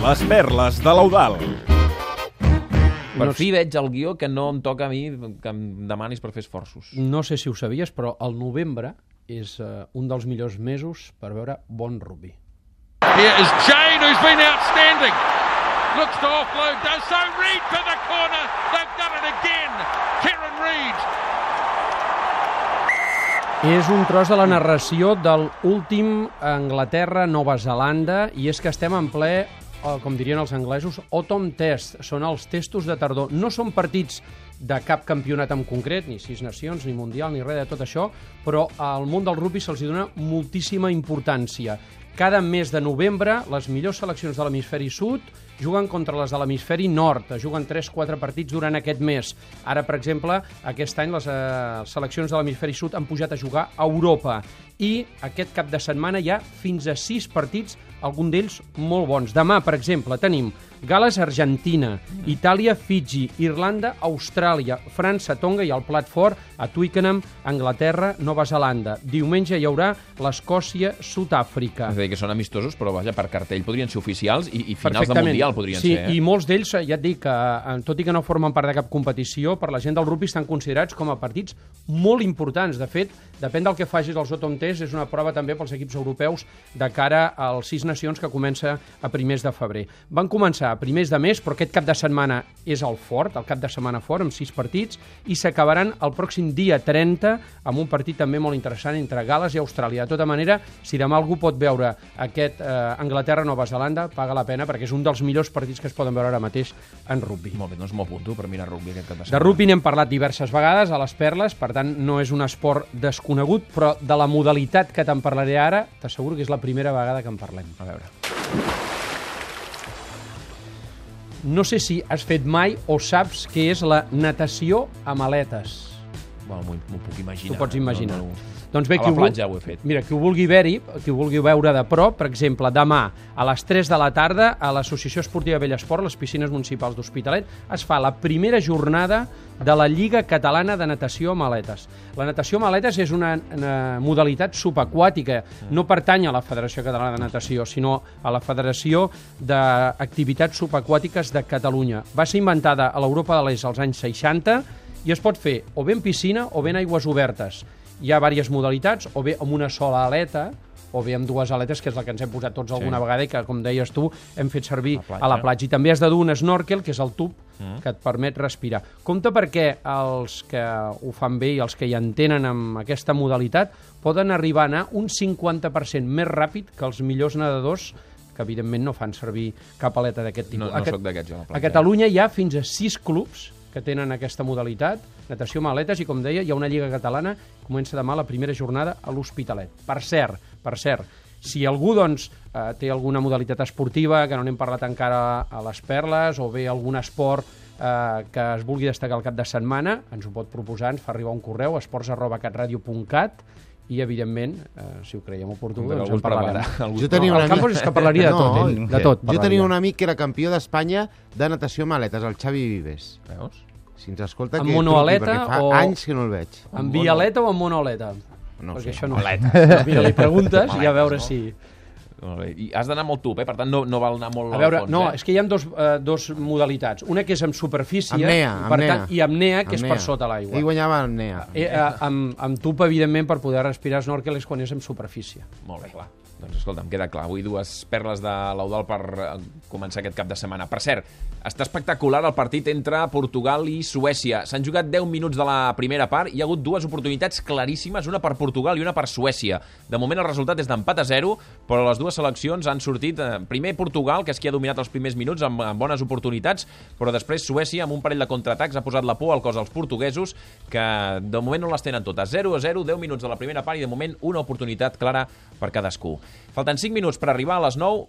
Les perles de l'Eudal. Per No fi veig el guió que no em toca a mi que em demanis per fer esforços. No sé si ho sabies, però el novembre és uh, un dels millors mesos per veure bon rugby. Here is Jane, who's been outstanding. Looks to offload, does so. Reed for the corner. They've done it again. Kieran Reed. És un tros de la narració del últim Anglaterra-Nova Zelanda i és que estem en ple, eh, com dirien els anglesos, autumn test. Són els testos de tardor. No són partits de cap campionat en concret, ni sis nacions, ni mundial, ni res de tot això, però al món del rugby se'ls dona moltíssima importància. Cada mes de novembre, les millors seleccions de l'hemisferi sud juguen contra les de l'hemisferi nord. Juguen 3-4 partits durant aquest mes. Ara, per exemple, aquest any les eh, seleccions de l'hemisferi sud han pujat a jugar a Europa. I aquest cap de setmana hi ha fins a 6 partits, algun d'ells molt bons. Demà, per exemple, tenim Gales-Argentina, Itàlia-Fiji, Irlanda-Austràlia, França-Tonga i el plat fort a Twickenham, Anglaterra, Nova Zelanda. Diumenge hi haurà l'Escòcia-Sud-àfrica. És a dir, que són amistosos, però vaja, per cartell podrien ser oficials i, i finals de Mundial podrien sí, ser. Eh? i molts d'ells, ja et dic, que, eh, tot i que no formen part de cap competició, per la gent del rugby estan considerats com a partits molt importants. De fet, depèn del que facis als Autumn Test, és una prova també pels equips europeus de cara als sis nacions que comença a primers de febrer. Van començar a primers de mes, però aquest cap de setmana és el fort, el cap de setmana fort, amb sis partits, i s'acabaran el pròxim dia 30 amb un partit també molt interessant entre Gales i Austràlia. De tota manera, si demà algú pot veure aquest eh, Anglaterra-Nova Zelanda, paga la pena perquè és un dels millors partits que es poden veure ara mateix en rugby. Molt bé, doncs m'ho apunto per mirar rugby aquest cap de De setmana. rugby n'hem parlat diverses vegades a les perles, per tant no és un esport desconegut, però de la modalitat que te'n parlaré ara, t'asseguro que és la primera vegada que en parlem. A veure. No sé si has fet mai o saps què és la natació amb aletes. Bueno, m'ho puc imaginar. T'ho pots imaginar. No, no. Doncs bé, A qui la platja ho he fet. Mira, qui ho vulgui veure, qui ho vulgui veure de prop, per exemple, demà a les 3 de la tarda a l'Associació Esportiva Bellesport, les piscines municipals d'Hospitalet, es fa la primera jornada de la Lliga Catalana de Natació amb aletes. La natació amb aletes és una, una modalitat subaquàtica, no pertany a la Federació Catalana de Natació, sinó a la Federació d'Activitats Subaquàtiques de Catalunya. Va ser inventada a l'Europa de l'Est als anys 60 i es pot fer o bé en piscina o bé en aigües obertes. Hi ha diverses modalitats, o bé amb una sola aleta, o bé amb dues aletes, que és la que ens hem posat tots alguna vegada i que, com deies tu, hem fet servir la platja. a la platja. I també has de dur un snorkel, que és el tub Mm. que et permet respirar. Compte perquè els que ho fan bé i els que hi entenen amb aquesta modalitat poden arribar a anar un 50% més ràpid que els millors nedadors que evidentment no fan servir cap aleta d'aquest tipus. No, no A Cat- soc d'aquests, jo. a. Catalunya hi ha fins a sis clubs que tenen aquesta modalitat, natació amb aletes, i com deia, hi ha una lliga catalana, comença demà la primera jornada a l'Hospitalet. Per cert, per cert, si algú doncs, eh, té alguna modalitat esportiva, que no n'hem parlat encara a les perles, o bé algun esport eh, que es vulgui destacar al cap de setmana, ens ho pot proposar, ens fa arribar un correu, esports arroba catradio.cat, i, evidentment, eh, si ho creiem oportú, doncs algú en parlarem. Algú Jo tenia No, una el Campos és que parlaria de tot, ell, de tot. Jo parlaria. tenia un amic que era campió d'Espanya de natació amb aletes, el Xavi Vives. Veus? Si ens escolta, Amb que monoaleta truqui, perquè fa o- anys que no el veig. Amb vialeta o amb monoleta? No ho Perquè sé. això no... Aleta. Mira, li preguntes i a veure no? si... Molt bé. I has d'anar molt tub, eh? Per tant, no, no val anar molt A veure, al fons, no, eh? és que hi ha dos, eh, dos modalitats. Una que és amb superfície Apnea, per apnea. tant, i apnea, que és Apnea. per sota l'aigua. Ell guanyava en Nea. Eh, eh, amb, amb tub, evidentment, per poder respirar snorkel és quan és amb superfície. Molt bé, clar. Doncs escolta, em queda clar. Avui dues perles de l'Eudal per eh, començar aquest cap de setmana. Per cert, està espectacular el partit entre Portugal i Suècia. S'han jugat 10 minuts de la primera part i hi ha hagut dues oportunitats claríssimes, una per Portugal i una per Suècia. De moment el resultat és d'empat a 0, però les dues seleccions han sortit... Eh, primer Portugal, que és qui ha dominat els primers minuts amb, amb bones oportunitats, però després Suècia, amb un parell de contraatacs, ha posat la por al cos als portuguesos, que de moment no les tenen totes. 0 a 0, 10 minuts de la primera part i de moment una oportunitat clara per cadascú. Falten 5 minuts per arribar a les 9.